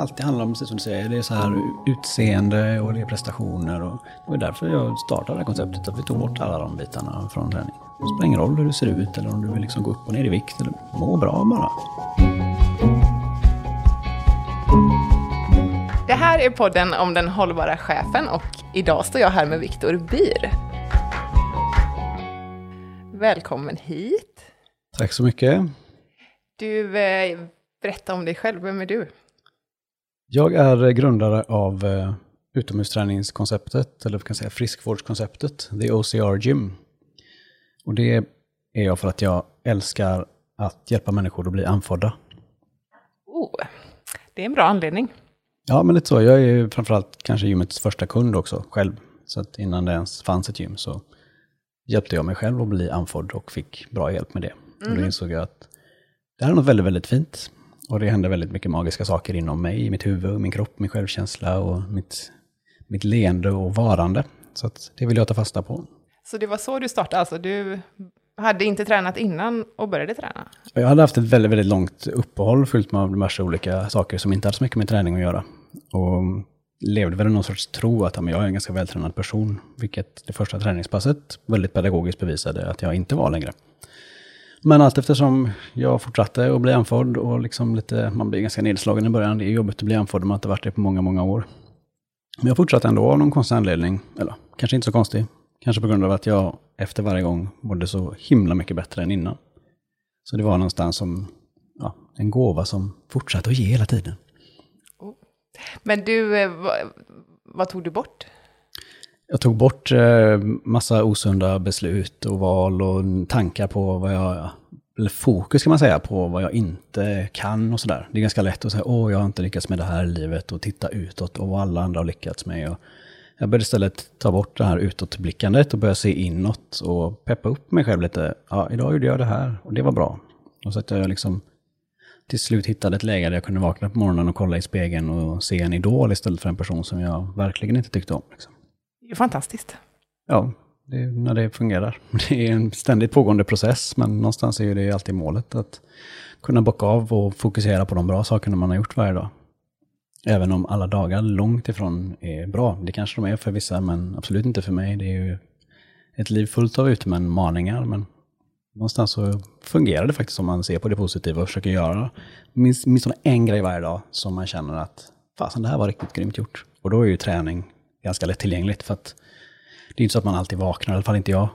alltid handlar om, precis som du säger, det är så här utseende och det är prestationer. Och det var därför jag startade det här konceptet, att vi tog bort alla de bitarna från träning. Det spelar ingen roll hur du ser ut eller om du vill liksom gå upp och ner i vikt, eller må bra bara. Det här är podden om den hållbara chefen och idag står jag här med Viktor Byr. Välkommen hit. Tack så mycket. Du, eh, berätta om dig själv, vem är du? Jag är grundare av eh, utomhusträningskonceptet, eller kan säga friskvårdskonceptet, The OCR Gym. Och det är jag för att jag älskar att hjälpa människor att bli andfådda. Oh, det är en bra anledning. Ja, men lite så. Jag är ju framförallt kanske gymmets första kund också, själv. Så att innan det ens fanns ett gym så hjälpte jag mig själv att bli andfådd och fick bra hjälp med det. Mm. Och då insåg jag att det här är något väldigt, väldigt fint. Och det hände väldigt mycket magiska saker inom mig, i mitt huvud, min kropp, min självkänsla och mitt, mitt leende och varande. Så det vill jag ta fasta på. Så det var så du startade, alltså du hade inte tränat innan och började träna? Jag hade haft ett väldigt, väldigt långt uppehåll fyllt med massa olika saker som inte hade så mycket med träning att göra. Och levde väl i någon sorts tro att jag är en ganska vältränad person, vilket det första träningspasset väldigt pedagogiskt bevisade att jag inte var längre. Men allt eftersom jag fortsatte att bli andfådd och liksom lite, man blir ganska nedslagen i början. Det är jobbigt att bli andfådd om man inte varit det på många, många år. Men jag fortsatte ändå av någon konstig anledning. Eller kanske inte så konstig. Kanske på grund av att jag efter varje gång mådde så himla mycket bättre än innan. Så det var någonstans som ja, en gåva som fortsatte att ge hela tiden. Oh. Men du, eh, vad, vad tog du bort? Jag tog bort eh, massa osunda beslut och val och tankar på vad jag, eller fokus kan man säga, på vad jag inte kan och sådär. Det är ganska lätt att säga, åh, jag har inte lyckats med det här i livet och titta utåt och vad alla andra har lyckats med. Och jag började istället ta bort det här utåtblickandet och börja se inåt och peppa upp mig själv lite. Ja, idag gjorde jag det här och det var bra. Och så att jag liksom till slut hittade ett läge där jag kunde vakna på morgonen och kolla i spegeln och se en idol istället för en person som jag verkligen inte tyckte om. Liksom. Det är fantastiskt. Ja, det är när det fungerar. Det är en ständigt pågående process, men någonstans är det alltid målet att kunna bocka av och fokusera på de bra sakerna man har gjort varje dag. Även om alla dagar långt ifrån är bra. Det kanske de är för vissa, men absolut inte för mig. Det är ju ett liv fullt av utmaningar, men någonstans så fungerar det faktiskt om man ser på det positiva och försöker göra minst, minst en grej varje dag som man känner att fasen det här var riktigt grymt gjort. Och då är ju träning ganska lättillgängligt för att det är inte så att man alltid vaknar, i alla fall inte jag,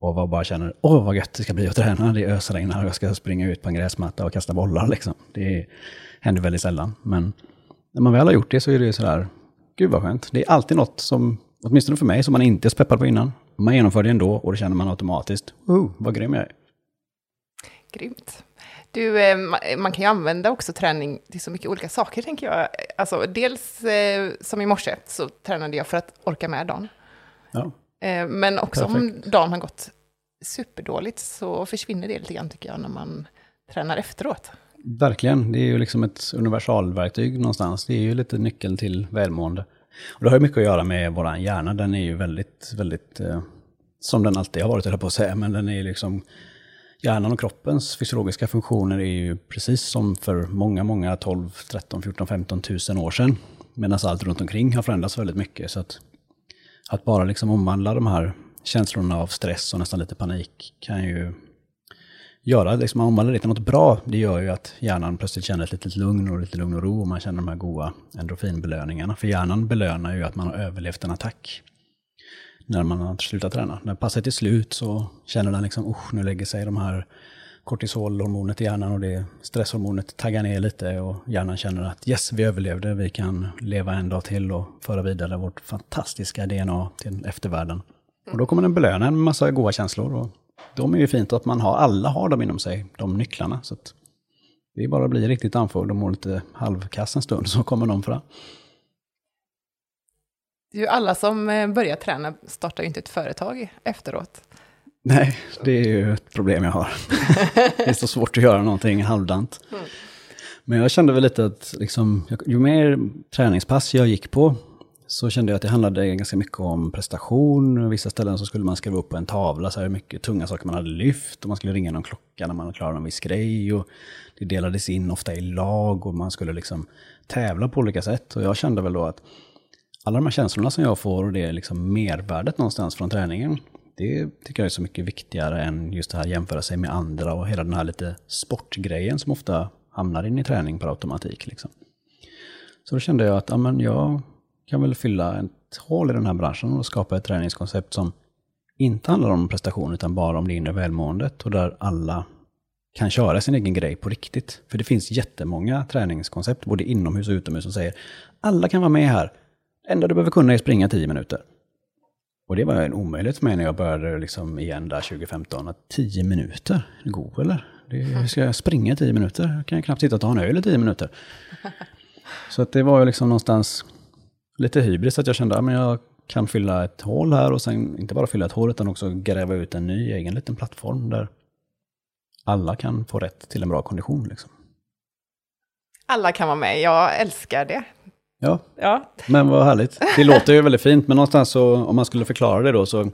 och bara känner åh vad gött det ska bli att träna, det ösregnar och jag ska springa ut på en gräsmatta och kasta bollar liksom. Det händer väldigt sällan. Men när man väl har gjort det så är det sådär, gud vad skönt. Det är alltid något som, åtminstone för mig, som man inte är så peppad på innan. Man genomför det ändå och då känner man automatiskt, oh, vad grym jag är. Grymt. Du, eh, man kan ju använda också träning till så mycket olika saker, tänker jag. Alltså, dels eh, som i morse så tränade jag för att orka med dagen. Ja. Eh, men också Perfekt. om dagen har gått superdåligt så försvinner det lite grann, tycker jag, när man tränar efteråt. Verkligen, det är ju liksom ett universalverktyg någonstans. Det är ju lite nyckeln till välmående. Och det har ju mycket att göra med vår hjärna. Den är ju väldigt, väldigt, som den alltid har varit, eller på att säga, men den är ju liksom hjärnan och kroppens fysiologiska funktioner är ju precis som för många, många 12, 13, 14, 15 tusen år sedan. Medan allt runt omkring har förändrats väldigt mycket. Så att, att bara liksom omvandla de här känslorna av stress och nästan lite panik kan ju göra, liksom omvandla det till något bra. Det gör ju att hjärnan plötsligt känner ett litet lugn och lite lugn och ro och man känner de här goda endorfinbelöningarna. För hjärnan belönar ju att man har överlevt en attack när man har slutat träna. När passet är slut så känner den liksom, usch, nu lägger sig de här kortisolhormonet i hjärnan och det stresshormonet taggar ner lite och hjärnan känner att yes, vi överlevde, vi kan leva en dag till och föra vidare vårt fantastiska DNA till eftervärlden. Och då kommer den belöna en massa goda känslor och de är ju fint att man har, alla har dem inom sig, de nycklarna. Så att det är bara att bli riktigt andfådd och må lite halvkass en stund så kommer de fram. Det är ju alla som eh, börjar träna startar ju inte ett företag efteråt. Nej, det är ju ett problem jag har. det är så svårt att göra någonting halvdant. Mm. Men jag kände väl lite att liksom, ju mer träningspass jag gick på, så kände jag att det handlade ganska mycket om prestation. Vissa ställen så skulle man skriva upp på en tavla så här hur mycket tunga saker man hade lyft och man skulle ringa någon klocka när man klarade en viss grej. Och det delades in ofta i lag och man skulle liksom tävla på olika sätt. Och jag kände väl då att alla de här känslorna som jag får och det liksom mervärdet någonstans från träningen, det tycker jag är så mycket viktigare än just det här jämföra sig med andra och hela den här lite sportgrejen som ofta hamnar in i träning per automatik. Liksom. Så då kände jag att ja, men jag kan väl fylla ett hål i den här branschen och skapa ett träningskoncept som inte handlar om prestation utan bara om det inre välmåendet och där alla kan köra sin egen grej på riktigt. För det finns jättemånga träningskoncept, både inomhus och utomhus, som säger alla kan vara med här. Enda du behöver kunna är springa 10 minuter. Och det var en omöjlighet för mig när jag började liksom igen där 2015. Att 10 minuter, går eller? Det, ska jag springa 10 minuter? Jag kan knappt sitta och ta en öl i 10 minuter. Så att det var ju liksom någonstans lite hybris att jag kände att jag kan fylla ett hål här och sen inte bara fylla ett hål utan också gräva ut en ny egen liten plattform där alla kan få rätt till en bra kondition. Liksom. Alla kan vara med, jag älskar det. Ja, ja, men vad härligt. Det låter ju väldigt fint, men någonstans så, om man skulle förklara det då, så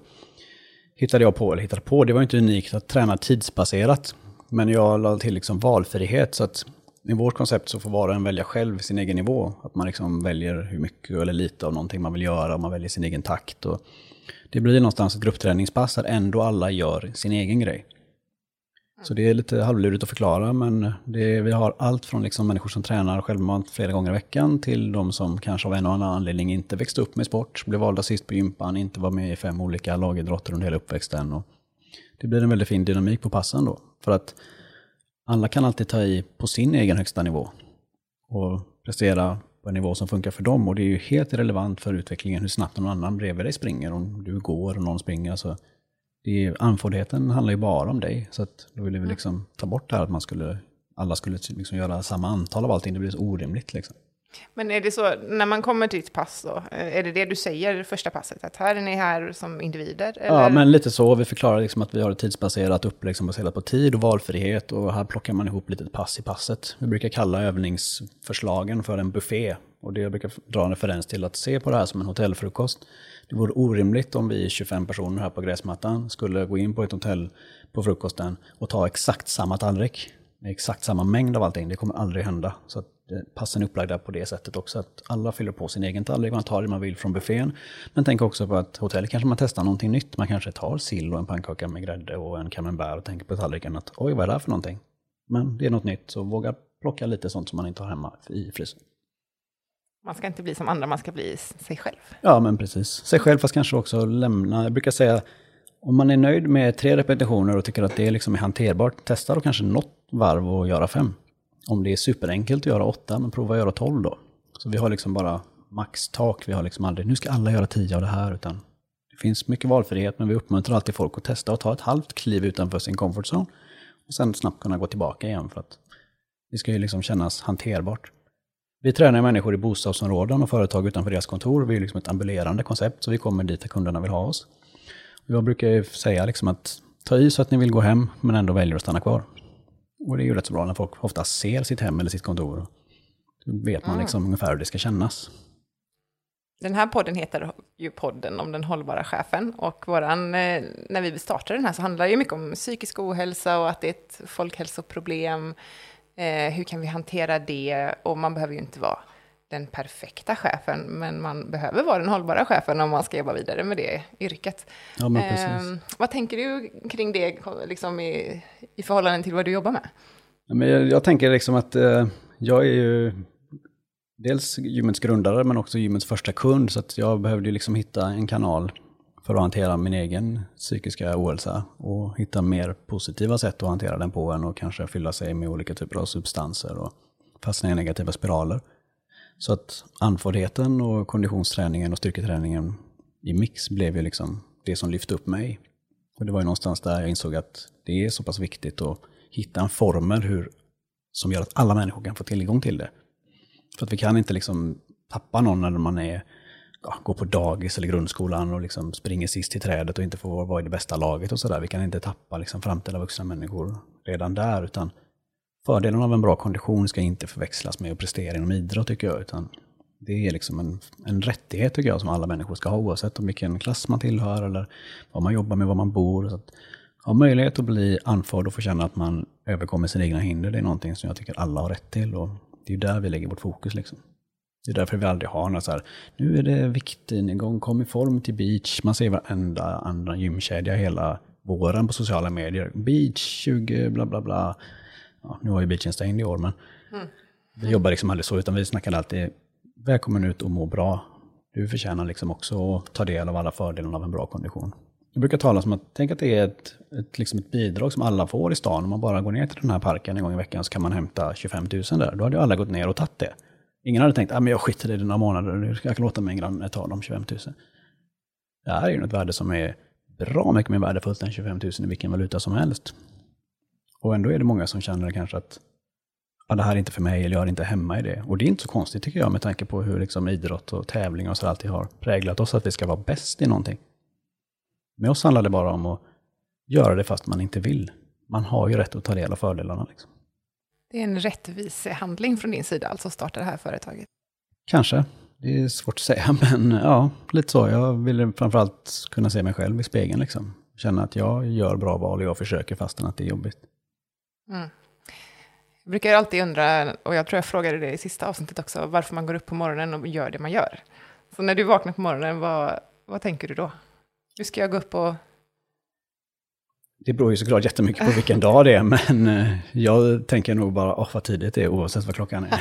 hittade jag på, eller hittade på, det var inte unikt att träna tidsbaserat. Men jag lade till liksom valfrihet, så att i vårt koncept så får var och en välja själv sin egen nivå. Att man liksom väljer hur mycket eller lite av någonting man vill göra, och man väljer sin egen takt. Och det blir någonstans ett gruppträningspass där ändå alla gör sin egen grej. Så det är lite halvlurigt att förklara, men det, vi har allt från liksom människor som tränar självmant flera gånger i veckan till de som kanske av en och annan anledning inte växte upp med sport, blev valda sist på gympan, inte var med i fem olika lagidrotter under hela uppväxten. Och det blir en väldigt fin dynamik på passen då. För att alla kan alltid ta i på sin egen högsta nivå och prestera på en nivå som funkar för dem. Och det är ju helt relevant för utvecklingen hur snabbt någon annan bredvid dig springer. Om du går och någon springer. Så det är, handlar ju bara om dig. Så att då ville vi liksom ta bort det här att man skulle, alla skulle liksom göra samma antal av allting. Det blir så orimligt. Liksom. Men är det så, när man kommer till ett pass då, är det det du säger första passet? Att här är ni här som individer? Eller? Ja, men lite så. Vi förklarar liksom att vi har ett tidsbaserat upplägg som baserat på tid och valfrihet. Och här plockar man ihop lite pass i passet. Vi brukar kalla övningsförslagen för en buffé. Och det jag brukar dra en referens till att se på det här som en hotellfrukost. Det vore orimligt om vi 25 personer här på gräsmattan skulle gå in på ett hotell på frukosten och ta exakt samma tallrik med exakt samma mängd av allting. Det kommer aldrig hända. Så att eh, passen är upplagda på det sättet också. Att alla fyller på sin egen tallrik, man tar det man vill från buffén. Men tänk också på att hotell kanske man testar någonting nytt. Man kanske tar sill och en pannkaka med grädde och en camembert och tänker på tallriken att oj, vad är det här för någonting? Men det är något nytt, så våga plocka lite sånt som man inte har hemma i frysen. Man ska inte bli som andra, man ska bli sig själv. Ja, men precis. Sig själv, fast kanske också lämna. Jag brukar säga, om man är nöjd med tre repetitioner och tycker att det liksom är hanterbart, testa då kanske något varv och göra fem. Om det är superenkelt att göra åtta, men prova att göra tolv då. Så vi har liksom bara maxtak, vi har liksom aldrig, nu ska alla göra tio av det här, utan det finns mycket valfrihet, men vi uppmuntrar alltid folk att testa och ta ett halvt kliv utanför sin comfort zone. Och sen snabbt kunna gå tillbaka igen för att det ska ju liksom kännas hanterbart. Vi tränar människor i bostadsområden och företag utanför deras kontor. Vi är liksom ett ambulerande koncept, så vi kommer dit där kunderna vill ha oss. Jag brukar säga liksom att ta i så att ni vill gå hem, men ändå väljer att stanna kvar. Och det är ju rätt så bra när folk ofta ser sitt hem eller sitt kontor. Då vet man mm. liksom ungefär hur det ska kännas. Den här podden heter ju podden om den hållbara chefen. Och våran, eh, när vi startade den här så handlar det ju mycket om psykisk ohälsa och att det är ett folkhälsoproblem. Eh, hur kan vi hantera det? Och man behöver ju inte vara den perfekta chefen, men man behöver vara den hållbara chefen om man ska jobba vidare med det yrket. Ja. Eh, vad tänker du kring det liksom i, i förhållande till vad du jobbar med? Ja, men jag, jag tänker liksom att eh, jag är ju dels gymmets grundare, men också gymmets första kund, så jag behövde liksom hitta en kanal för att hantera min egen psykiska ohälsa och hitta mer positiva sätt att hantera den på än att kanske fylla sig med olika typer av substanser och fastna i negativa spiraler. Så att andfåddheten och konditionsträningen och styrketräningen i mix blev ju liksom det som lyfte upp mig. Och det var ju någonstans där jag insåg att det är så pass viktigt att hitta en formel hur, som gör att alla människor kan få tillgång till det. För att vi kan inte liksom tappa någon när man är, ja, går på dagis eller grundskolan och liksom springer sist i trädet och inte får vara i det bästa laget och sådär. Vi kan inte tappa liksom framtida vuxna människor redan där, utan Fördelen av en bra kondition ska inte förväxlas med att prestera inom idrott tycker jag, utan Det är liksom en, en rättighet tycker jag som alla människor ska ha oavsett om vilken klass man tillhör eller vad man jobbar med, var man bor. Så att ha möjlighet att bli anförd och få känna att man överkommer sina egna hinder, det är någonting som jag tycker alla har rätt till. Och det är där vi lägger vårt fokus. Liksom. Det är därför vi aldrig har något så här, nu är det viktnedgång, kom i form till beach. Man ser varenda andra gymkedja hela våren på sociala medier. Beach 20, bla bla bla. Ja, nu har ju beachen stängd i år, men mm. vi jobbar liksom aldrig så, utan vi snackar alltid välkommen ut och må bra. Du förtjänar liksom också att ta del av alla fördelarna av en bra kondition. Jag brukar tala om att, tänk att det är ett, ett, liksom ett bidrag som alla får i stan. Om man bara går ner till den här parken en gång i veckan så kan man hämta 25 000 där. Då hade ju alla gått ner och tagit det. Ingen hade tänkt, att ah, jag skiter i det några månader, jag kan låta min granne ta de 25 000. Det här är ju ett värde som är bra mycket mer värdefullt än 25 000 i vilken valuta som helst. Och ändå är det många som känner kanske att ja, det här är inte för mig, eller jag är inte hemma i det. Och det är inte så konstigt tycker jag, med tanke på hur liksom idrott och tävling och så alltid har präglat oss, att vi ska vara bäst i någonting. Med oss handlar det bara om att göra det fast man inte vill. Man har ju rätt att ta del av fördelarna. Liksom. Det är en rättvisehandling från din sida, alltså att starta det här företaget? Kanske. Det är svårt att säga, men ja, lite så. Jag vill framförallt kunna se mig själv i spegeln. Liksom. Känna att jag gör bra val och jag försöker fastän att det är jobbigt. Mm. Jag brukar alltid undra, och jag tror jag frågade det i sista avsnittet också, varför man går upp på morgonen och gör det man gör. Så när du vaknar på morgonen, vad, vad tänker du då? Hur ska jag gå upp och... Det beror ju såklart jättemycket på vilken dag det är, men eh, jag tänker nog bara, åh vad tidigt det är oavsett vad klockan är.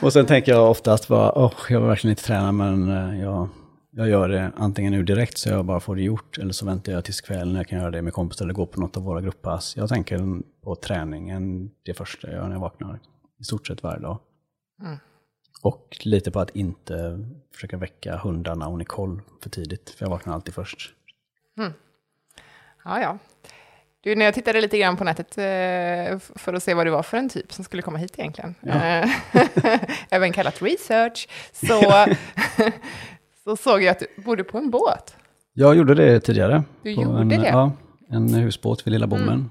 och sen tänker jag oftast bara, åh jag vill verkligen inte träna, men eh, jag, jag gör det antingen nu direkt så jag bara får det gjort, eller så väntar jag tills kvällen när jag kan göra det med kompisar eller gå på något av våra grupppass. Jag tänker på träningen det första jag gör när jag vaknar, i stort sett varje dag. Mm. Och lite på att inte försöka väcka hundarna och Nicole för tidigt, för jag vaknar alltid först. Mm. Ja, ja. Du, när jag tittade lite grann på nätet eh, för att se vad det var för en typ som skulle komma hit egentligen, ja. Eh, även kallat research, så, så såg jag att du bodde på en båt. Jag gjorde det tidigare. Du gjorde en, det? Ja, en husbåt vid Lilla Bommen.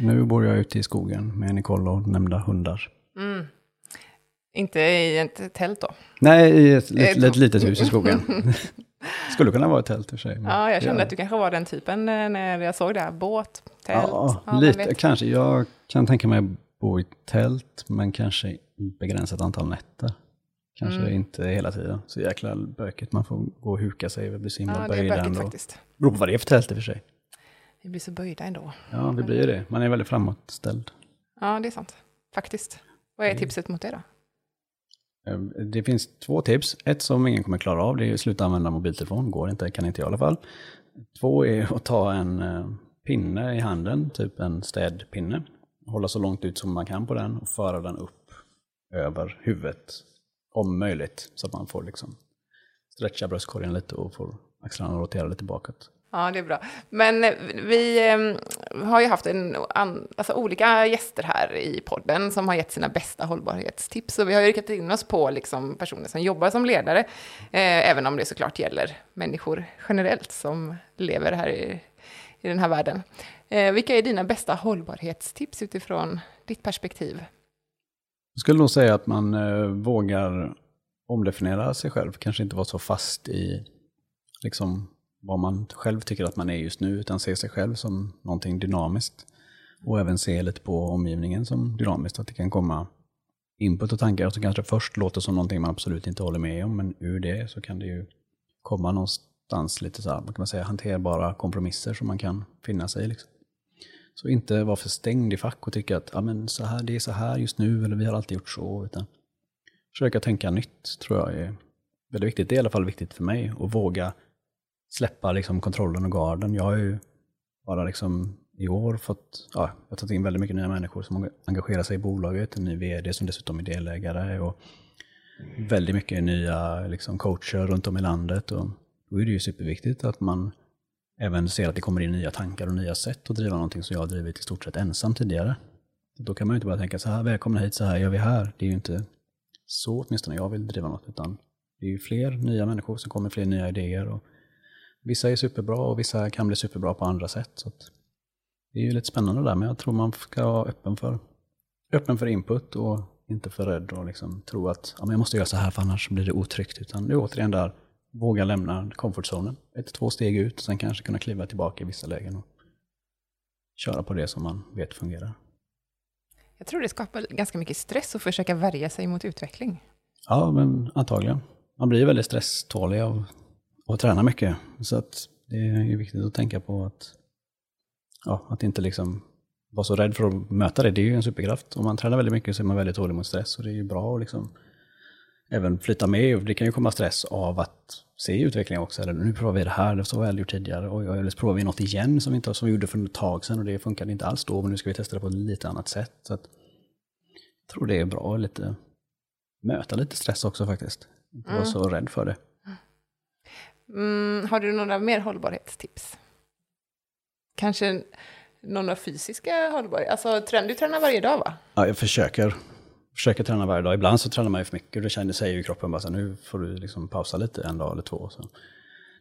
Mm. Nu bor jag ute i skogen med Nicole och nämnda hundar. Mm. Inte i ett tält då? Nej, i ett, ett, ett litet hus i skogen. Skulle kunna vara ett tält för sig. Ja, jag kände att du kanske var den typen eh, när jag såg det här. Båt, tält. Ja, ja lite kanske. Jag kan tänka mig bo i tält, men kanske begränsat antal nätter. Kanske mm. inte hela tiden. Så jäkla bökigt. Man får gå och huka sig. Vi blir så himla ja, böjda ändå. Faktiskt. Beror på vad det är för tält i och för sig. Vi blir så böjda ändå. Ja, vi blir ju det. Man är väldigt framåtställd. Ja, det är sant. Faktiskt. Vad är tipset mot det då? Ehm, det finns två tips. Ett som ingen kommer klara av, det är att sluta använda mobiltelefon. Går inte, kan inte jag i alla fall. Två är att ta en ehm, pinne i handen, typ en städpinne. Hålla så långt ut som man kan på den och föra den upp över huvudet, om möjligt. Så att man får liksom stretcha bröstkorgen lite och får axlarna rotera lite bakåt. Ja, det är bra. Men eh, vi ehm, har ju haft en, alltså olika gäster här i podden som har gett sina bästa hållbarhetstips. Och vi har ju riktat in oss på liksom personer som jobbar som ledare, eh, även om det såklart gäller människor generellt som lever här i, i den här världen. Eh, vilka är dina bästa hållbarhetstips utifrån ditt perspektiv? Jag skulle nog säga att man eh, vågar omdefiniera sig själv, kanske inte vara så fast i liksom vad man själv tycker att man är just nu, utan se sig själv som någonting dynamiskt. Och även se lite på omgivningen som dynamiskt, att det kan komma input och tankar som kanske först låter som någonting man absolut inte håller med om, men ur det så kan det ju komma någonstans lite så här, kan man säga, hanterbara kompromisser som man kan finna sig i. Liksom. Så inte vara för stängd i fack och tycka att ja, men så här, det är så här just nu, eller vi har alltid gjort så, utan försöka tänka nytt tror jag är väldigt viktigt. Det är i alla fall viktigt för mig, att våga släppa liksom kontrollen och garden. Jag har ju bara liksom i år fått, ja, jag har tagit in väldigt mycket nya människor som engagerar sig i bolaget, en ny vd som dessutom är delägare och väldigt mycket nya liksom, coacher runt om i landet. Och då är det ju superviktigt att man även ser att det kommer in nya tankar och nya sätt att driva någonting som jag har drivit i stort sett ensam tidigare. Då kan man ju inte bara tänka så här, välkomna hit, så här gör vi här. Det är ju inte så åtminstone jag vill driva något, utan det är ju fler nya människor som kommer, fler nya idéer. Och Vissa är superbra och vissa kan bli superbra på andra sätt. Så det är ju lite spännande där, men jag tror man ska vara öppen för, öppen för input och inte för rädd och liksom tro att ja, men jag måste göra så här för annars blir det otryggt. Utan det är återigen där, våga lämna komfortzonen. Ett, två steg ut, och sen kanske kunna kliva tillbaka i vissa lägen och köra på det som man vet fungerar. Jag tror det skapar ganska mycket stress att försöka värja sig mot utveckling. Ja, men antagligen. Man blir väldigt stresstålig av att träna mycket. Så att det är viktigt att tänka på att, ja, att inte liksom vara så rädd för att möta det. Det är ju en superkraft. Om man tränar väldigt mycket så är man väldigt tålig mot stress. Och det är ju bra att liksom även flytta med. Det kan ju komma stress av att se utveckling också. Eller nu provar vi det här, det var så väl gjort tidigare. Oj, eller så provar vi något igen som vi, inte, som vi gjorde för ett tag sedan och det funkade inte alls då. Men nu ska vi testa det på ett lite annat sätt. Så att, jag tror det är bra att lite, möta lite stress också faktiskt. Inte vara Mm. så rädd för det. Mm, har du några mer hållbarhetstips? Kanske några fysiska hållbarhet? Alltså, du tränar varje dag va? Ja, jag försöker, försöker träna varje dag. Ibland så tränar man ju för mycket och då känner sig ju kroppen bara så här, nu får du liksom pausa lite en dag eller två. Så.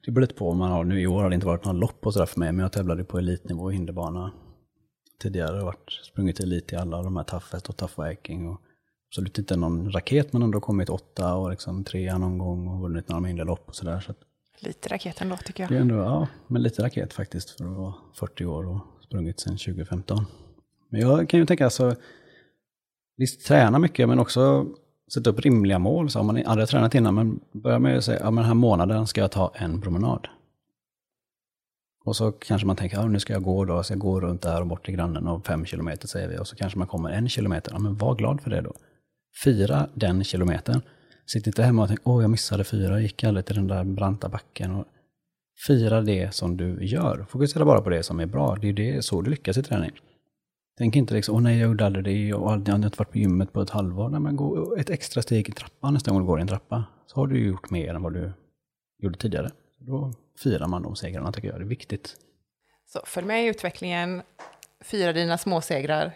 Det beror lite på om man har, nu i år har det inte varit någon lopp och sådär för mig, men jag tävlade på elitnivå i hinderbana tidigare. och varit, sprungit elit i alla de här toughest och toughviking. Och absolut inte någon raket, men ändå kommit åtta och liksom trea någon gång och vunnit några mindre lopp och sådär. Så att Lite raket ändå, tycker det är jag. ändå, ja, men lite raket faktiskt för att vara 40 år och sprungit sedan 2015. Men jag kan ju tänka alltså, visst träna mycket men också sätta upp rimliga mål. Så om man aldrig har tränat innan, men börja med att säga, ja men den här månaden ska jag ta en promenad. Och så kanske man tänker, ja nu ska jag gå då, så jag går runt där och bort till grannen och fem kilometer säger vi. Och så kanske man kommer en kilometer, ja men var glad för det då. Fira den kilometern. Sitt inte hemma och tänk, åh jag missade fyra, jag gick aldrig till den där branta backen. Och fira det som du gör. Fokusera bara på det som är bra. Det är det, så du lyckas i träning. Tänk inte liksom, åh nej jag gjorde aldrig det och aldrig- jag har inte varit på gymmet på ett halvår. Nej men gå ett extra steg i trappan nästa gång du går i en trappa. Så har du gjort mer än vad du gjorde tidigare. Då firar man de segrarna tycker jag, det är viktigt. Så följ med i utvecklingen, fira dina småsegrar.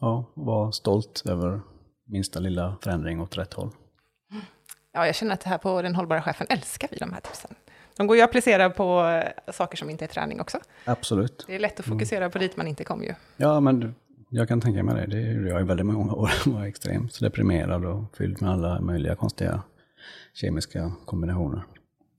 Ja, var stolt över minsta lilla förändring åt rätt håll. Ja, jag känner att det här på Den hållbara chefen älskar vi de här tipsen. De går ju att applicera på eh, saker som inte är träning också. Absolut. Det är lätt att fokusera på dit man inte kom ju. Ja, men jag kan tänka mig det. Det gjorde jag i väldigt många år. Jag var extremt deprimerad och fylld med alla möjliga konstiga kemiska kombinationer.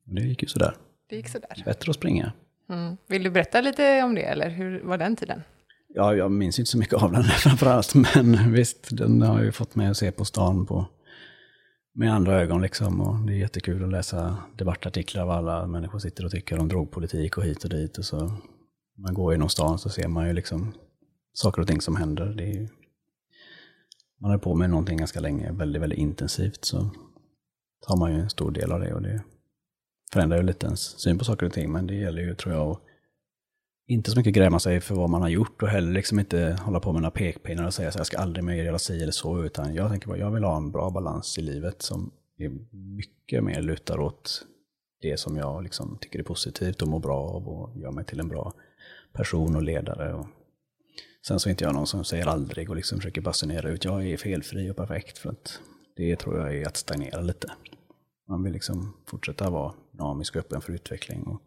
Och det gick ju sådär. Det gick sådär. Bättre att springa. Mm. Vill du berätta lite om det, eller hur var den tiden? Ja, jag minns inte så mycket av den framförallt, men visst, den har ju fått mig att se på stan på, med andra ögon liksom. Och det är jättekul att läsa debattartiklar av alla människor sitter och tycker om drogpolitik och hit och dit. Och så man går genom stan så ser man ju liksom saker och ting som händer. Det är ju, man är på med någonting ganska länge, väldigt, väldigt intensivt, så tar man ju en stor del av det. Och det förändrar ju lite ens syn på saker och ting, men det gäller ju, tror jag, att inte så mycket gräma sig för vad man har gjort och heller liksom inte hålla på med några pekpinnar och säga så här, jag ska aldrig mer göra si eller så, utan jag tänker bara, jag vill ha en bra balans i livet som är mycket mer lutar åt det som jag liksom tycker är positivt och mår bra av och gör mig till en bra person och ledare. Och sen så är inte jag någon som säger aldrig och liksom försöker basunera ut, jag är felfri och perfekt, för att det tror jag är att stagnera lite. Man vill liksom fortsätta vara dynamisk och öppen för utveckling. Och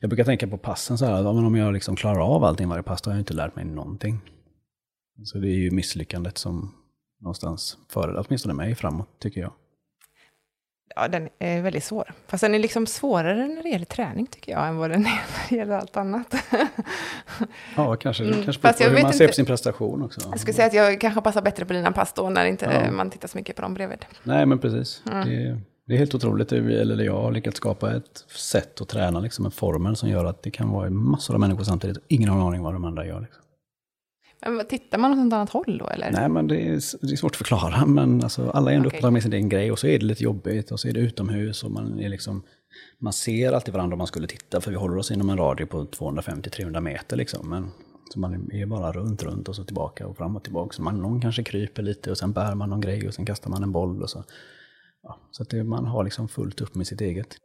jag brukar tänka på passen så här, men om jag liksom klarar av allting varje pass, då har jag inte lärt mig någonting. Så det är ju misslyckandet som någonstans för åtminstone mig framåt, tycker jag. Ja, den är väldigt svår. Fast den är liksom svårare när det gäller träning, tycker jag, än vad den är när det gäller allt annat. Ja, kanske, Mm, kanske fast på hur man ser på sin prestation också. Jag skulle säga att jag kanske passar bättre på dina pass då, när inte Ja. man tittar så mycket på dem bredvid. Nej, men precis. Mm. Det, det är helt otroligt. Eller jag har lyckats skapa ett sätt att träna, liksom en formel som gör att det kan vara massor av människor samtidigt. Ingen har en aning vad de andra gör. Liksom. Men tittar man åt något annat håll då, eller? Nej, men det är, det är svårt att förklara. Men alltså, alla är ändå Okej. upptagna med sin egen grej och så är det lite jobbigt och så är det utomhus och man är liksom man ser alltid varandra om man skulle titta för vi håller oss inom en radie på 250-300 meter liksom. Men så man är bara runt, runt och så tillbaka och fram och tillbaka. Så man, någon kanske kryper lite och sen bär man någon grej och sen kastar man en boll och så. Ja, så att det, man har liksom fullt upp med sitt eget.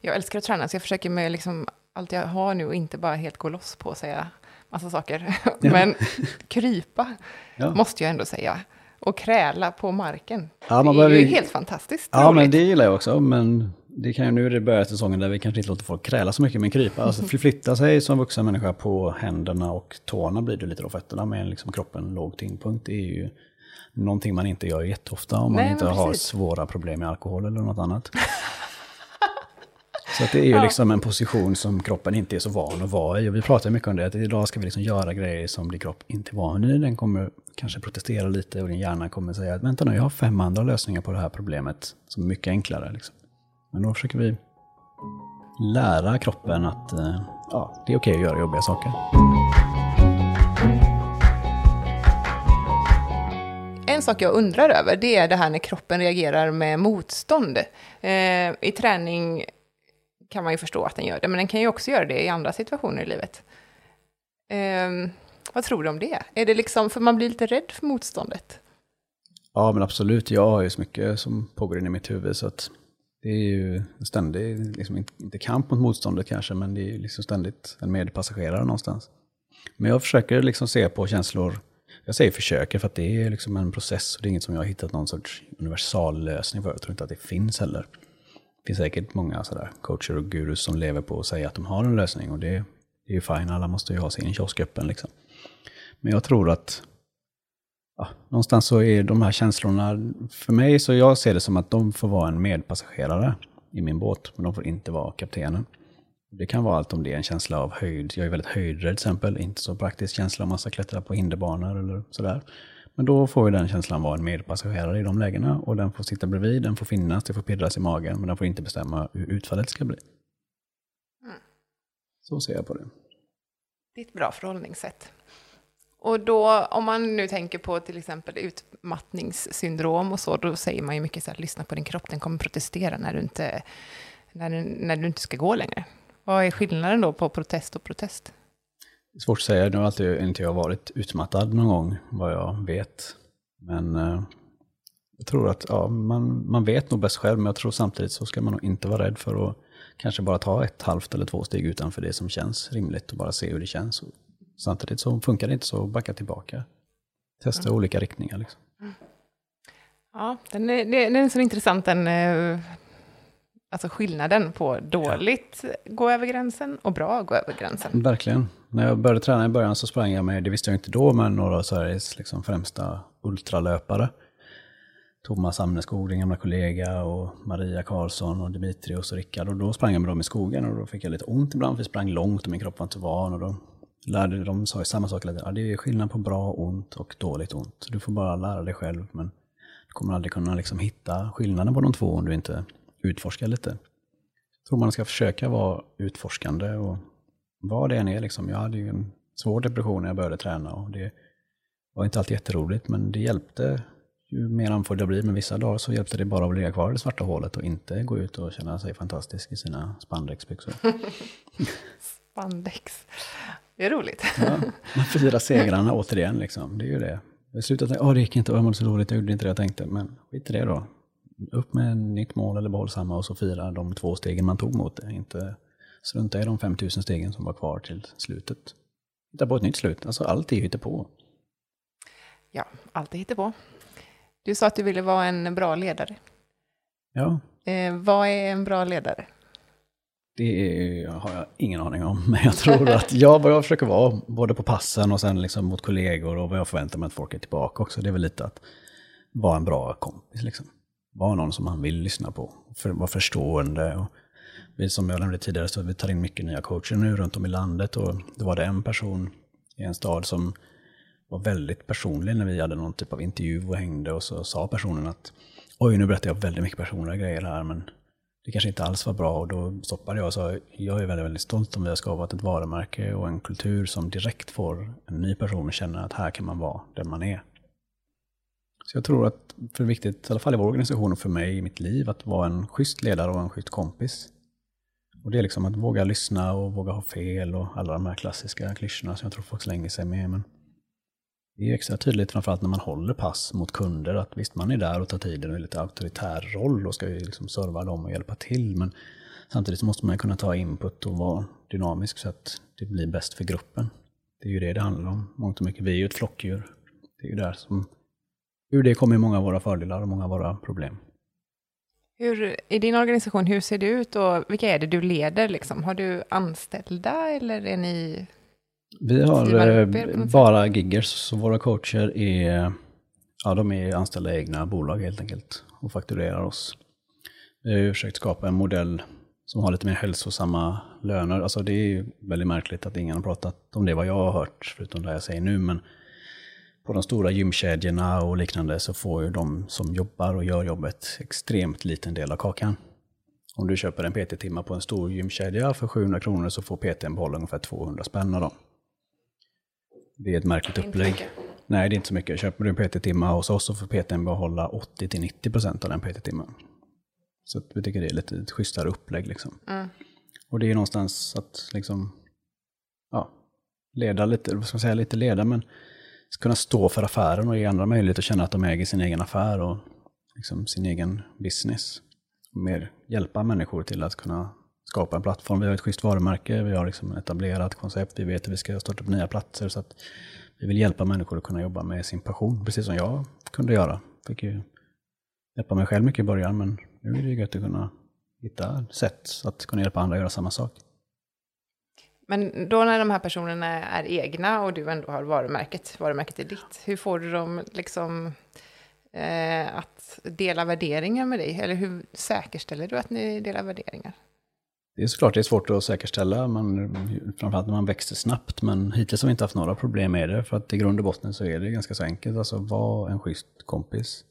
Jag älskar att träna, så jag försöker med liksom allt jag har nu och inte bara helt gå loss på att säga massa saker. Men krypa Ja. måste jag ändå säga. Och kräla på marken. Ja, det är ju behöver- helt fantastiskt Ja, men roligt. det gillar jag också. Men det kan ju nu det börjar säsongen där vi kanske inte låter folk kräla så mycket, men krypa. Alltså flytta sig som vuxen människa på händerna och tårna blir det lite då, fötterna med liksom kroppen låg tyngdpunkt. Det är ju någonting man inte gör jätteofta om man Nej, inte men har svåra problem med alkohol eller något annat. Så det är ju liksom en position som kroppen inte är så van att vara i. Och vi pratar mycket om det, att idag ska vi liksom göra grejer som din kropp inte är van i. Den kommer kanske protestera lite och din hjärna kommer säga att vänta nu, jag har fem andra lösningar på det här problemet som är mycket enklare. Liksom. Men då försöker vi lära kroppen att eh, ja, det är okej att göra jobbiga saker. En sak jag undrar över, det är det här när kroppen reagerar med motstånd. Eh, I träning kan man ju förstå att den gör det, men den kan ju också göra det i andra situationer i livet. Eh, vad tror du om det? Är det liksom, för man blir lite rädd för motståndet? Ja, men absolut. Jag har ju så mycket som pågår inne i mitt huvud så att det är ju ständigt, liksom inte kamp mot motståndet kanske, men det är ju liksom ständigt en medpassagerare någonstans. Men jag försöker liksom se på känslor, jag säger försöker för att det är liksom en process och det är inget som jag har hittat någon sorts universal lösning för. Jag tror inte att det finns heller. Det finns säkert många sådär coacher och gurus som lever på att säga att de har en lösning och det, det är ju fine, alla måste ju ha sin kiosk öppen liksom. Men jag tror att ja, någonstans så är de här känslorna, för mig så jag ser det som att de får vara en medpassagerare i min båt, men de får inte vara kaptenen. Det kan vara allt om det en känsla av höjd. Jag är väldigt höjdrädd till exempel, inte så praktisk känsla om man ska klättra på hinderbanor eller sådär. Men då får ju den känslan vara en medpassagerare i de lägena och den får sitta bredvid, den får finnas, det får pirras i magen, men den får inte bestämma hur utfallet ska bli. Så ser jag på det. Det är ett bra förhållningssätt. Och då, om man nu tänker på till exempel utmattningssyndrom och så, då säger man ju mycket så här, lyssna på din kropp, den kommer protestera när du inte, när, du- när du inte ska gå längre. Vad är skillnaden då på protest och protest? Det är svårt att säga, nu har alltid inte jag varit utmattad någon gång, vad jag vet. Men eh, jag tror att ja, man, man vet nog bäst själv, men jag tror samtidigt så ska man nog inte vara rädd för att kanske bara ta ett halvt eller två steg utanför det som känns rimligt och bara se hur det känns. Och samtidigt så funkar det inte så backa tillbaka. Testa olika riktningar. Liksom. Ja, den är, den är så intressant, den, eh, alltså skillnaden på dåligt gå över gränsen och bra gå över gränsen. Verkligen. När jag började träna i början så sprang jag med, det visste jag inte då, men några av Sveriges liksom främsta ultralöpare. Thomas Amneskog, din gamla kollega, och Maria Karlsson och Dimitrios och Rickard. Och då sprang jag med dem i skogen och då fick jag lite ont ibland för jag sprang långt och min kropp var inte van. Och då lärde de sa ju samma sak hela tiden. Ja, det är skillnad på bra ont och dåligt ont. Du får bara lära dig själv, men du kommer aldrig kunna liksom hitta skillnaden på de två om du inte utforskar lite. Jag tror man ska försöka vara utforskande och vad det än är. Liksom. Jag hade ju en svår depression när jag började träna och det var inte alltid jätteroligt men det hjälpte ju mer andfådd jag blir. Men vissa dagar så hjälpte det bara att ligga kvar i det svarta hålet och inte gå ut och känna sig fantastisk i sina spandexbyxor. Spandex. Det är roligt. Ja, man firar segrarna återigen liksom. Det är ju det. Jag slutade tänka, åh det gick inte, jag mådde så dåligt, jag gjorde inte det jag tänkte. Men skit i det då. Upp med ett nytt mål eller behåll samma och så fira de två stegen man tog mot det. Inte strunta i de 5000 stegen som var kvar till slutet. Hitta på ett nytt slut. Alltså allt är ju på. Ja, allt är på. Du sa att du ville vara en bra ledare. Ja, Eh, vad är en bra ledare? det har jag ingen aning om. Men jag tror att jag, vad jag försöker vara, både på passen och sen liksom mot kollegor och vad jag förväntar mig att folk är tillbaka också, det är väl lite att vara en bra kompis. Liksom. Vara någon som man vill lyssna på, för, vara förstående. Och vi, som jag nämnde tidigare, så vi tar in mycket nya coacher nu runt om i landet och då var det en person i en stad som var väldigt personlig när vi hade någon typ av intervju och hängde och så sa personen att oj, nu berättar jag väldigt mycket personliga grejer här, men det kanske inte alls var bra och då stoppade jag och sa jag är väldigt, väldigt stolt om vi har skapat ett varumärke och en kultur som direkt får en ny person att känna att här kan man vara den man är. Så jag tror att det är viktigt, i alla fall i vår organisation och för mig i mitt liv, att vara en schysst ledare och en schysst kompis. Och det är liksom att våga lyssna och våga ha fel och alla de här klassiska klyschorna som jag tror folk slänger sig med. Men det är extra tydligt framförallt när man håller pass mot kunder att visst man är där och tar tiden och är lite auktoritär roll och ska ju liksom serva dem och hjälpa till. Men samtidigt så måste man kunna ta input och vara dynamisk så att det blir bäst för gruppen. Det är ju det det handlar om, mångt och mycket. Vi är ju ett flockdjur. Det är ju där som, ur det kommer många av våra fördelar och många av våra problem. Hur, I din organisation, hur ser det ut och vilka är det du leder? Liksom? Har du anställda eller är ni... Vi har eh, bara giggers, så våra coacher är Ja, de är anställda i egna bolag helt enkelt och fakturerar oss. Vi har ju försökt skapa en modell som har lite mer hälsosamma löner. Alltså det är ju väldigt märkligt att ingen har pratat om det vad jag har hört, förutom det jag säger nu. Men på de stora gymkedjorna och liknande så får ju de som jobbar och gör jobbet extremt liten del av kakan. Om du köper en PT-timma på en stor gymkedja för 700 kronor så får PTn behålla ungefär 200 spänn av dem. Det är ett märkligt upplägg. Nej, det är inte så mycket. Köper du en PT-timma hos oss så får PTn behålla 80-90% av den PT-timmen. Så vi tycker det är lite ett schysstare upplägg. Liksom. Mm. Och det är någonstans att liksom, ja, leda lite, vad ska man säga, lite leda, men kunna stå för affären och ge andra möjlighet att känna att de äger sin egen affär och liksom sin egen business. Och mer hjälpa människor till att kunna skapa en plattform. Vi har ett schysst varumärke, vi har liksom ett etablerat koncept, vi vet att vi ska starta upp nya platser. Så att vi vill hjälpa människor att kunna jobba med sin passion, precis som jag kunde göra. Fick ju hjälpa mig själv mycket i början, men nu är det gött att kunna hitta sätt att kunna hjälpa andra att göra samma sak. Men då när de här personerna är egna och du ändå har varumärket, varumärket är ditt, hur får du dem liksom eh, att dela värderingar med dig? Eller hur säkerställer du att ni delar värderingar? Det är såklart det är svårt att säkerställa, man, framförallt när man växer snabbt, men hittills har vi inte haft några problem med det, för att i grund och botten så är det ganska så enkelt. Alltså var en schysst kompis.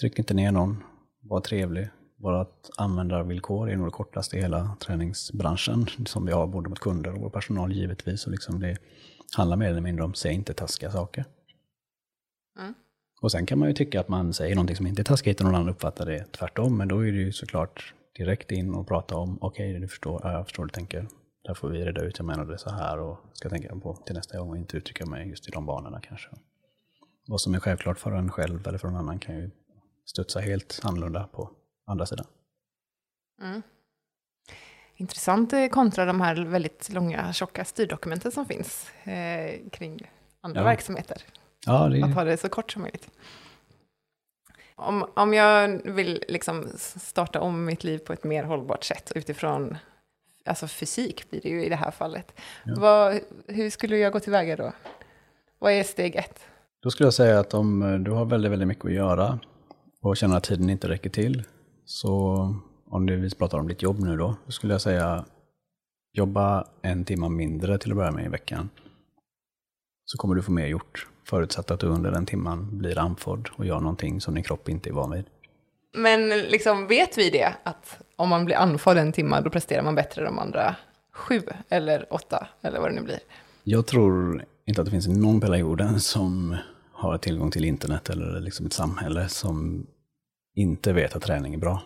Tryck inte ner någon, var trevlig. Vårt användarvillkor är nog det kortaste i hela träningsbranschen som vi har både mot kunder och vår personal givetvis. Och liksom det handlar mer eller mindre om säg inte taskiga saker. Mm. Och sen kan man ju tycka att man säger någonting som inte är taskigt och någon annan uppfattar det tvärtom. Men då är det ju såklart direkt in och prata om, okej, okay, du förstår, ja, jag förstår du tänker. Där får vi reda ut, jag menar det så här och ska tänka på till nästa gång och inte uttrycka mig just i de banorna kanske. Vad som är självklart för en själv eller för någon annan kan ju studsa helt annorlunda på andra sidan. Mm. Intressant eh, kontra de här väldigt långa, tjocka styrdokumenten som finns eh, kring andra Ja. verksamheter. Ja, det Att ha det så kort som möjligt. Om, om jag vill liksom starta om mitt liv på ett mer hållbart sätt utifrån alltså fysik blir det ju i det här fallet. Ja. Vad, hur skulle jag gå tillväga då? Vad är steg ett? då skulle jag säga att om eh, du har väldigt, väldigt mycket att göra och känner att tiden inte räcker till, så om vi pratar om ditt jobb nu då, då skulle jag säga jobba en timme mindre till att börja med i veckan. Så kommer du få mer gjort, förutsatt att du under den timman blir andfådd och gör någonting som din kropp inte är van vid. Men liksom, vet vi det? Att om man blir andfådd en timme, då presterar man bättre de andra sju eller åtta, eller vad det nu blir. Jag tror inte att det finns någon på hela jorden som har tillgång till internet eller liksom ett samhälle som inte vet att träning är bra.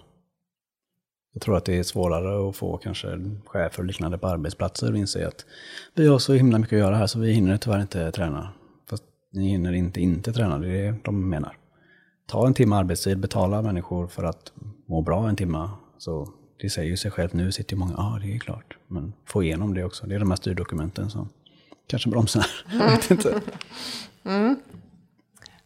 Jag tror att det är svårare att få kanske chefer och liknande på arbetsplatser att inse att vi har så himla mycket att göra här så vi hinner tyvärr inte träna. Fast ni hinner inte inte träna, det är det de menar. Ta en timme arbetstid, betala människor för att må bra en timme. Så det säger ju sig självt, nu sitter ju många, ja ah, det är klart. Men få igenom det också, det är de här styrdokumenten som kanske bromsar. Mm. vet inte. Mm. Mm.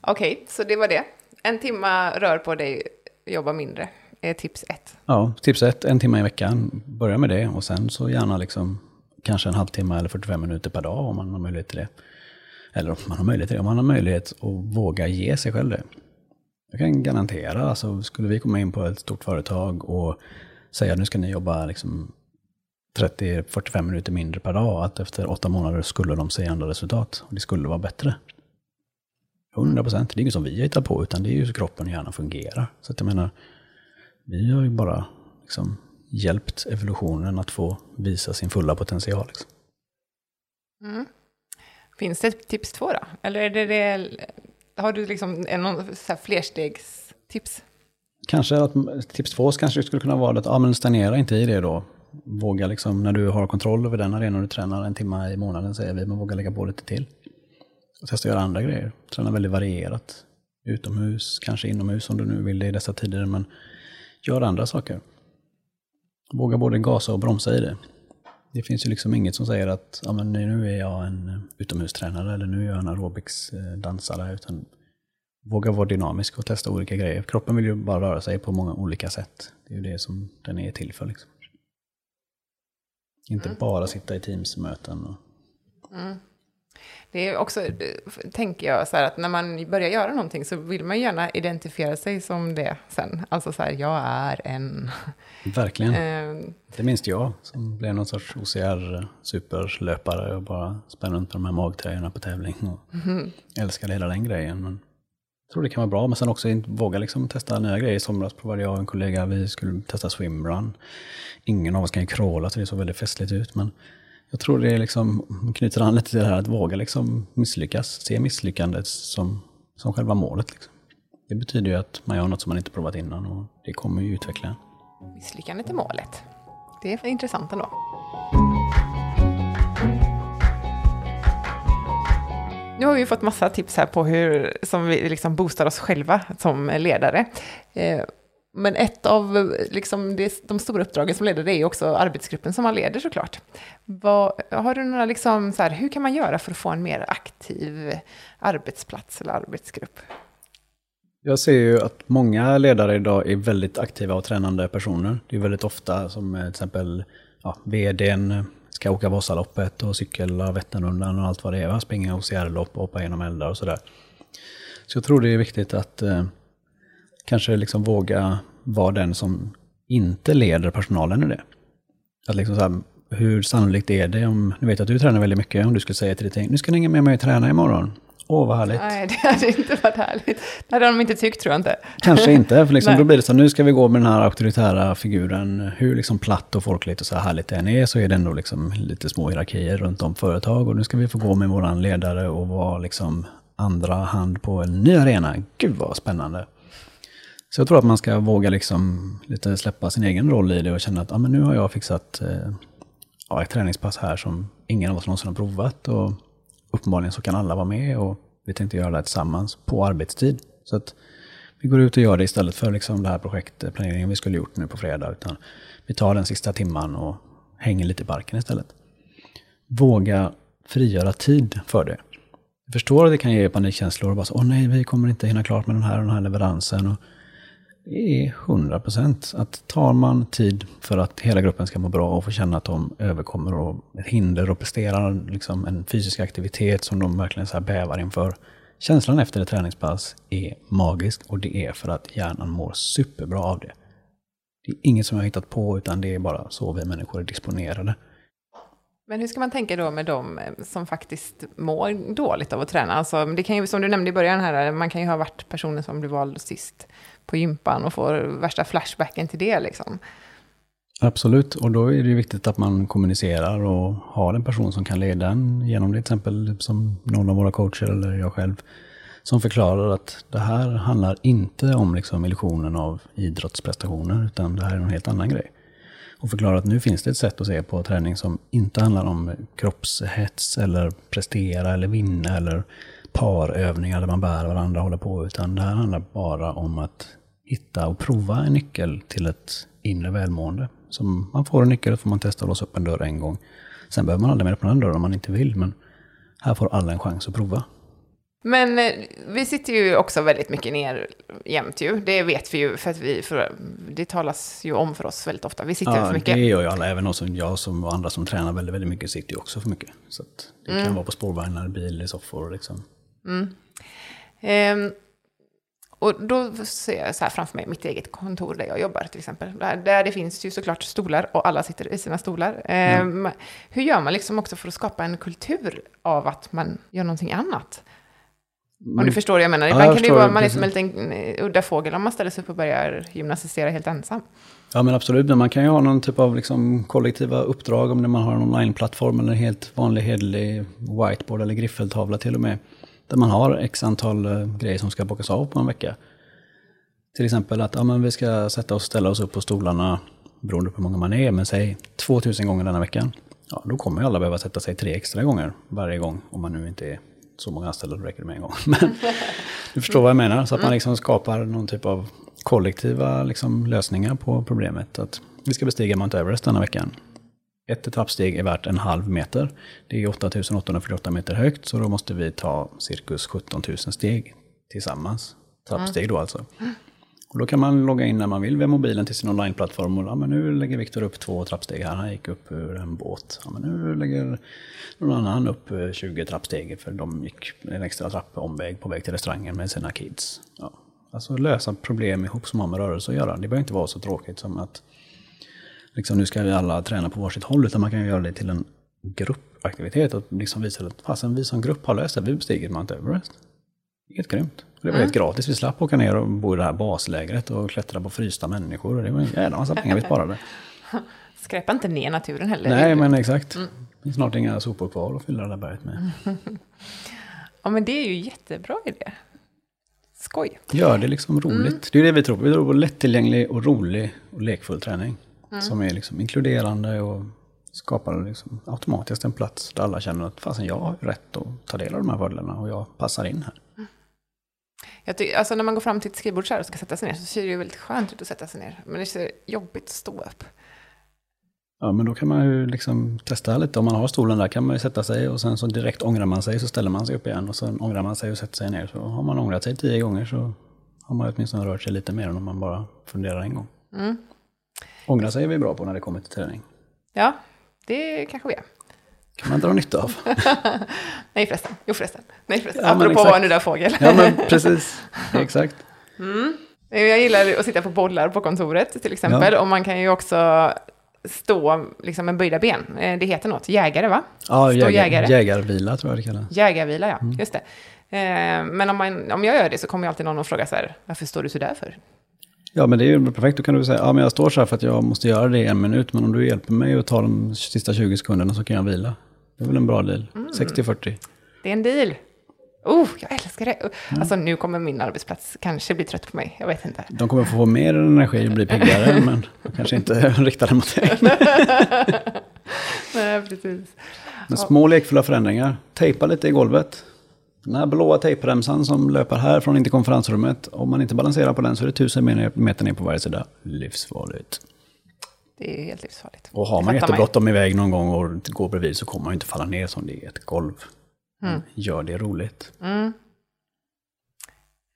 Okej, så det var det. En timma rör på dig, jobba mindre, är tips ett. Ja, tips ett, en timme i veckan. Börja med det och sen så gärna liksom kanske en halvtimme eller 45 minuter per dag om man har möjlighet till det. Eller om man har möjlighet till det, om man har möjlighet att våga ge sig själv det. Jag kan garantera, alltså skulle vi komma in på ett stort företag och säga nu ska ni jobba liksom 30-45 minuter mindre per dag, att efter åtta månader skulle de se andra resultat och det skulle vara bättre. 100 procent, det är inget som vi har hittat på, utan det är ju så kroppen och hjärnan fungerar. Så att jag menar, vi har ju bara liksom hjälpt evolutionen att få visa sin fulla potential. Liksom. Finns det tips två då? Eller är det det, har du liksom någon så här flerstegstips? Kanske att tips två kanske skulle kunna vara att ja, men stagnera inte i det då. Våga liksom, när du har kontroll över den arenan du tränar en timme i månaden säger vi, men våga lägga på lite till. Och testa att göra andra grejer. Träna väldigt varierat. Utomhus, kanske inomhus om du nu vill det i dessa tider, men gör andra saker. Våga både gasa och bromsa i det. Det finns ju liksom inget som säger att ja, men nu är jag en utomhustränare eller nu är jag en aerobicsdansare. Utan våga vara dynamisk och testa olika grejer. Kroppen vill ju bara röra sig på många olika sätt. Det är ju det som den är till för. Liksom. Inte bara sitta i Teams-möten. Och... Det är också, tänker jag, så här att när man börjar göra någonting så vill man gärna identifiera sig som det sen. Alltså så här, jag är en... Verkligen. Ehm. det minns jag, som blev någon sorts OCR-superlöpare och bara sprang runt på de här magtröjorna på tävling. Och mm. Älskade hela den grejen. Men jag tror det kan vara bra, men sen också våga liksom testa nya grejer. I somras provade jag och en kollega, vi skulle testa swimrun. Ingen av oss kan ju crawla, så det såg väldigt festligt ut. Men jag tror det är liksom, knyter an lite till det här att våga liksom misslyckas. Se misslyckandet som, som själva målet. Liksom. Det betyder ju att man gör något som man inte provat innan och det kommer ju utveckla en. Misslyckandet är målet. Det är intressant ändå. Nu har vi fått massa tips här på hur som vi liksom boostar oss själva som ledare. Eh, men ett av liksom, det, de stora uppdragen som ledare är också arbetsgruppen som man leder såklart. Vad, har du några, liksom, så här, hur kan man göra för att få en mer aktiv arbetsplats eller arbetsgrupp? Jag ser ju att många ledare idag är väldigt aktiva och tränande personer. Det är väldigt ofta som eh, till exempel ja, vdn ska åka Vasaloppet och cykla Vätternrundan och allt vad det är. Springa OCR-lopp och hoppa genom eldar och sådär. Så jag tror det är viktigt att eh, kanske liksom våga vara den som inte leder personalen i det. Att liksom så här, hur sannolikt är det om, nu vet jag att du tränar väldigt mycket, om du skulle säga till ditt gäng, nu ska ni hänga med mig och träna imorgon. Åh, vad härligt. Nej, det hade inte varit härligt. Det hade de inte tyckt, tror jag inte. Kanske inte, för liksom, då blir det så nu ska vi gå med den här auktoritära figuren. Hur liksom platt och folkligt och så här härligt det än är, så är det ändå liksom lite små hierarkier runt om företag. Och nu ska vi få gå med vår ledare och vara liksom andra hand på en ny arena. Gud vad spännande. Så jag tror att man ska våga liksom lite släppa sin egen roll i det och känna att ah, men nu har jag fixat eh, ja, ett träningspass här som ingen av oss någonsin har provat. Och uppenbarligen så kan alla vara med och vi tänkte göra det här tillsammans på arbetstid. Så att vi går ut och gör det istället för liksom det här projektplaneringen vi skulle gjort nu på fredag. Utan vi tar den sista timman och hänger lite i parken istället. Våga frigöra tid för det. Jag förstår att det kan ge panikkänslor och bara så, åh nej, vi kommer inte hinna klart med den här och den här leveransen. Och det är 100 procent. Att tar man tid för att hela gruppen ska må bra och få känna att de överkommer och hinder och presterar liksom en fysisk aktivitet som de verkligen så här bävar inför. Känslan efter ett träningspass är magisk och det är för att hjärnan mår superbra av det. Det är inget som jag har hittat på utan det är bara så vi människor är disponerade. Men hur ska man tänka då med de eh, som faktiskt mår dåligt av att träna? Alltså, det kan ju, som du nämnde i början här, man kan ju ha varit personen som blev vald sist på gympan och får värsta flashbacken till det. Liksom. Absolut, och då är det viktigt att man kommunicerar och har en person som kan leda en genom det, till exempel typ som någon av våra coacher eller jag själv, som förklarar att det här handlar inte om liksom illusionen av idrottsprestationer, utan det här är en helt annan grej. Och förklarar att nu finns det ett sätt att se på träning som inte handlar om kroppshets eller prestera eller vinna eller parövningar där man bär varandra och håller på, utan det här handlar bara om att hitta och prova en nyckel till ett inre välmående. Så man får en nyckel, får man testa att låsa upp en dörr en gång. Sen behöver man aldrig mer öppna den dörren om man inte vill, men här får alla en chans att prova. Men eh, vi sitter ju också väldigt mycket ner jämt ju. Det vet vi ju, för att vi, för, det talas ju om för oss väldigt ofta. Vi sitter ja, för mycket. det gör ju alla. Även oss, jag som, och andra som tränar väldigt, väldigt mycket sitter ju också för mycket. Så det mm. kan vara på spårvagnar, bil, i soffor liksom. Mm. Um, och då ser jag så här framför mig mitt eget kontor där jag jobbar till exempel. Där, det finns ju såklart stolar och alla sitter i sina stolar. Mm. Um, hur gör man liksom också för att skapa en kultur av att man gör någonting annat? Om du mm. förstår vad jag menar. Ibland ja, kan det ju vara man är som en liten eh, udda fågel om man ställer sig upp och börjar gymnastisera helt ensam. Ja men absolut, men man kan ju ha någon typ av liksom kollektiva uppdrag om man har en onlineplattform eller en helt vanlig hederlig whiteboard eller griffeltavla till och med. Där man har x antal eh, grejer som ska bockas av på en vecka. Till exempel att ja, men vi ska sätta oss ställa oss upp på stolarna, beroende på hur många man är, men säg 2000 gånger denna veckan. Ja, då kommer ju alla behöva sätta sig tre extra gånger varje gång, om man nu inte är så många anställda, då räcker det med en gång. Men du förstår vad jag menar, så att man liksom skapar någon typ av kollektiva liksom, lösningar på problemet. Att vi ska bestiga Mount Everest denna veckan. Ett trappsteg är värt en halv meter. Det är 8848 meter högt, så då måste vi ta cirkus 17 000 steg tillsammans. Trappsteg då alltså. Och då kan man logga in när man vill via mobilen till sin onlineplattform. Och ja, men nu lägger Viktor upp två trappsteg här, han gick upp ur en båt. Ja, men nu lägger någon annan upp eh, 20 trappsteg för de gick en extra trappomväg på väg till restaurangen med sina kids. Ja. Alltså lösa problem ihop som har med rörelse att göra. Det behöver inte vara så tråkigt som att liksom, nu ska vi alla träna på varsitt håll, utan man kan göra det till en gruppaktivitet och liksom visa att fasen, vi som grupp har löst det, vi bestigit Mount Everest. Helt grymt. Det var mm. helt gratis, vi slapp åka ner och bo i det här baslägret och klättra på frysta människor. Det var en jävla massa pengar vi sparade. Skräpa inte ner naturen heller. Nej, men exakt. Mm. Det finns snart inga sopor kvar att fylla det där berget med. ja, men det är ju jättebra idé. Skoj. Gör det liksom roligt. Mm. Det är det vi tror på. Vi tror på lättillgänglig och rolig och lekfull träning. Mm. Som är liksom inkluderande och skapar liksom automatiskt en plats där alla känner att fasen jag har rätt att ta del av de här fördelarna och jag passar in här. Mm. Jag tycker, alltså när man går fram till ett skrivbord så här och ska sätta sig ner så ser det ju väldigt skönt ut att sätta sig ner. Men det är jobbigt att stå upp. Ja, men då kan man ju liksom testa lite. Om man har stolen där kan man ju sätta sig och sen så direkt ångrar man sig så ställer man sig upp igen och sen ångrar man sig och sätter sig ner. Så har man ångrat sig tio gånger så har man åtminstone rört sig lite mer än om man bara funderar en gång. Mm. Ångra sig är vi bra på när det kommer till träning. Ja, det kanske vi är. kan man dra nytta av. Nej förresten, jo förresten. Nej förresten, ja, apropå vad nu där fågel. ja men precis, exakt. Mm. Jag gillar att sitta på bollar på kontoret till exempel. Ja. Och man kan ju också stå liksom med böjda ben. Eh, det heter något, jägare va? Ja, jägar, jägare. jägarvila tror jag det kallas. Jägarvila, ja. Mm. Just det. Eh, men om, man, om jag gör det så kommer alltid någon att fråga så här, varför står du så där för? Ja, men det är ju perfekt. Då kan du säga, ja men jag står så här för att jag måste göra det i en minut, men om du hjälper mig att ta de sista 20 sekunderna så kan jag vila. Det är väl en bra deal. Mm. 60-40. Det är en deal. Oh, jag älskar det. Mm. Alltså nu kommer min arbetsplats kanske bli trött på mig. Jag vet inte. De kommer få mer energi och bli piggare, men kanske inte rikta den mot dig. Nej, precis. Men små lekfulla förändringar. Tejpa lite i golvet. Den här blåa tejpremsan som löper härifrån in till konferensrummet. Om man inte balanserar på den så är det tusen meter ner på varje sida. Livsfarligt. Det är helt livsfarligt. Och har man jättebråttom iväg någon gång och går bredvid så kommer man inte falla ner som det är ett golv. Mm. Gör det roligt. Mm.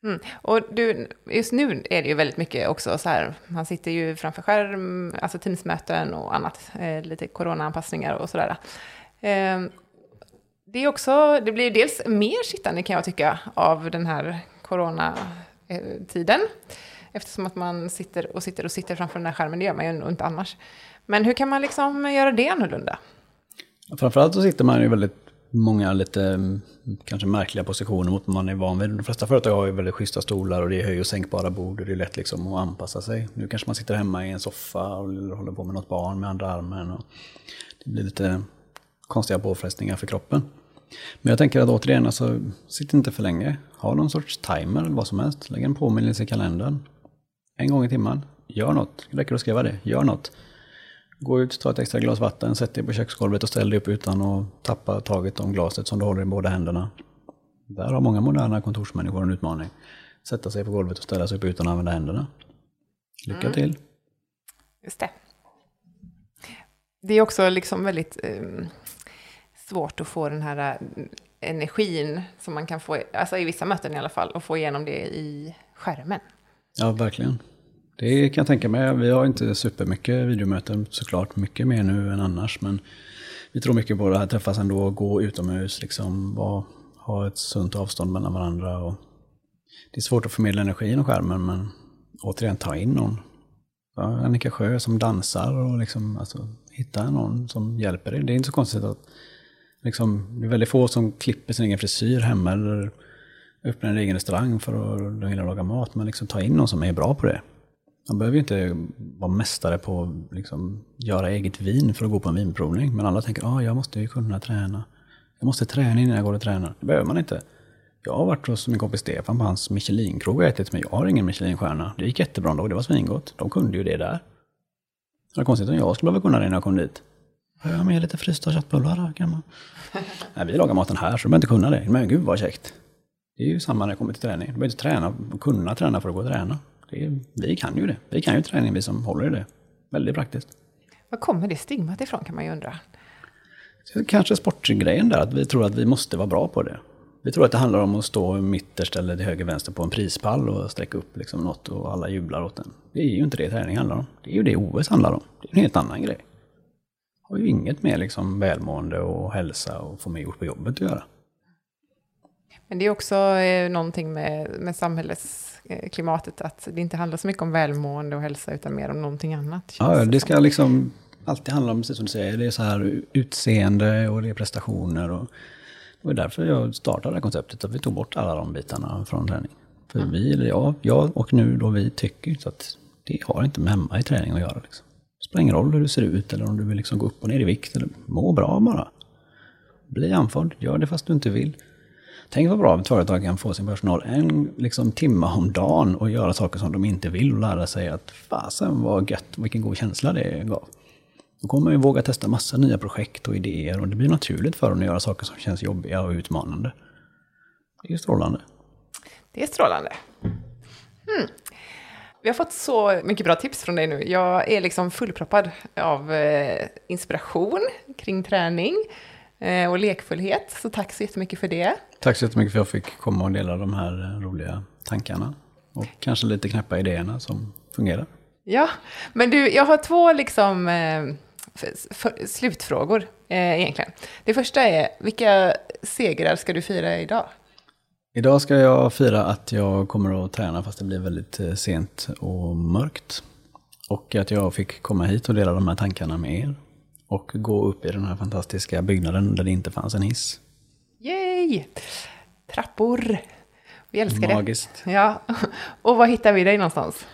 Mm. Och du, just nu är det ju väldigt mycket också så här, man sitter ju framför skärm, alltså Teamsmöten och annat, eh, lite coronaanpassningar och sådär. Eh, det är också, det blir dels mer sittande kan jag tycka av den här coronatiden. Eftersom att man sitter och sitter och sitter framför den här skärmen, det gör man ju inte annars. Men hur kan man liksom göra det annorlunda? Framförallt så sitter man ju väldigt många lite mm, kanske märkliga positioner mot vad man är van vid. De flesta företag har ju väldigt schyssta stolar och det är höj och sänkbara bord och det är lätt liksom att anpassa sig. Nu kanske man sitter hemma i en soffa och håller på med något barn med andra armen. Och det blir lite konstiga påfrestningar för kroppen. Men jag tänker att återigen, alltså, sitt inte för länge. Ha någon sorts timer eller vad som helst. Lägg en påminnelse i kalendern. En gång i timmen. Gör något. Det räcker att skriva det. Gör något. Gå ut, ta ett extra glas vatten, sätt dig på köksgolvet och ställ dig upp utan att tappa taget om glaset som du håller i båda händerna. Där har många moderna kontorsmänniskor en utmaning. Sätta sig på golvet och ställa sig upp utan att använda händerna. Lycka mm. till! Just det. Det är också liksom väldigt eh, svårt att få den här eh, energin som man kan få, alltså i vissa möten i alla fall, och få igenom det i skärmen. Ja, verkligen. Det kan jag tänka mig. Vi har inte supermycket videomöten såklart, mycket mer nu än annars. Men vi tror mycket på det här, träffas ändå, gå utomhus, liksom, var, ha ett sunt avstånd mellan varandra. Och det är svårt att förmedla energi genom skärmen, men återigen ta in någon. Ja, Annika Sjö som dansar och liksom, alltså, hitta någon som hjälper dig. Det är inte så konstigt att liksom, det är väldigt få som klipper sin egen frisyr hemma eller öppnar en egen restaurang för att laga mat. Men liksom ta in någon som är bra på det. Man behöver ju inte vara mästare på att liksom, göra eget vin för att gå på en vinprovning. Men alla tänker att ah, jag måste ju kunna träna. Jag måste träna innan jag går och tränar. Det behöver man inte. Jag har varit hos min kompis Stefan på hans Michelin-krog och ätit, men jag har ingen Michelinstjärna. Det gick jättebra ändå, det var svingott. De kunde ju det där. Det var konstigt om jag skulle behöva kunna det när jag kom dit. Jag har med lite frysta köttbullar kan man. Nej, vi lagar maten här så du behöver inte kunna det. Men gud vad käckt. Det är ju samma när det kommer till träning. Du behöver inte träna, kunna träna för att gå och träna. Är, vi kan ju det. Vi kan ju träning, vi som håller i det. Väldigt praktiskt. Var kommer det stigmat ifrån kan man ju undra. Kanske sportgrejen där, att vi tror att vi måste vara bra på det. Vi tror att det handlar om att stå mitterst eller till höger vänster på en prispall och sträcka upp liksom något och alla jublar åt den. Det är ju inte det träning handlar om. Det är ju det OS handlar om. Det är en helt annan grej. Har ju inget med liksom välmående och hälsa och få mig gjort på jobbet att göra. Men det är också eh, någonting med, med samhällsklimatet, att det inte handlar så mycket om välmående och hälsa, utan mer om någonting annat. Ja, det ska liksom alltid handla om, precis som du säger, det är så här utseende och det är prestationer. Och det var därför jag startade det här konceptet, att vi tog bort alla de bitarna från träning. För mm. vi, eller jag, jag och nu då vi tycker så att det har inte med hemma i träning att göra. Liksom. Det spelar ingen roll hur du ser ut eller om du vill liksom gå upp och ner i vikt. Eller må bra bara. Bli andfådd, gör det fast du inte vill. Tänk vad bra ett företag kan få sin personal en liksom, timme om dagen och göra saker som de inte vill och lära sig att fasen vad gött, vilken god känsla det gav. Då kommer man ju våga testa massa nya projekt och idéer och det blir naturligt för dem att göra saker som känns jobbiga och utmanande. Det är ju strålande. Det är strålande. Hmm. Vi har fått så mycket bra tips från dig nu. Jag är liksom fullproppad av eh, inspiration kring träning eh, och lekfullhet. Så tack så jättemycket för det. Tack så jättemycket för att jag fick komma och dela de här roliga tankarna. Och kanske lite knäppa idéerna som fungerar. Ja, men du, jag har två liksom eh, för, för, slutfrågor eh, egentligen. Det första är, vilka segrar ska du fira idag? Idag ska jag fira att jag kommer att träna fast det blir väldigt eh, sent och mörkt. Och att jag fick komma hit och dela de här tankarna med er. Och gå upp i den här fantastiska byggnaden där det inte fanns en hiss. Yay! Trappor. Vi älskar Magiskt. det. Ja. Och var hittar vi dig någonstans?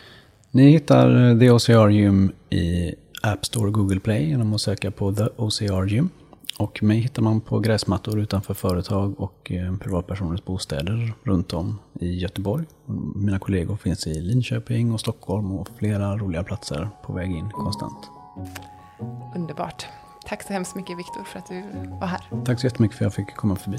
Ni hittar The OCR Gym i App Store och Google Play genom att söka på The OCR Gym. Och mig hittar man på gräsmattor utanför företag och eh, privatpersoners bostäder runt om i Göteborg. Mina kollegor finns i Linköping och Stockholm och flera roliga platser på väg in konstant. Underbart. Tack så hemskt mycket Viktor för att du var här. Tack så jättemycket för att jag fick komma förbi.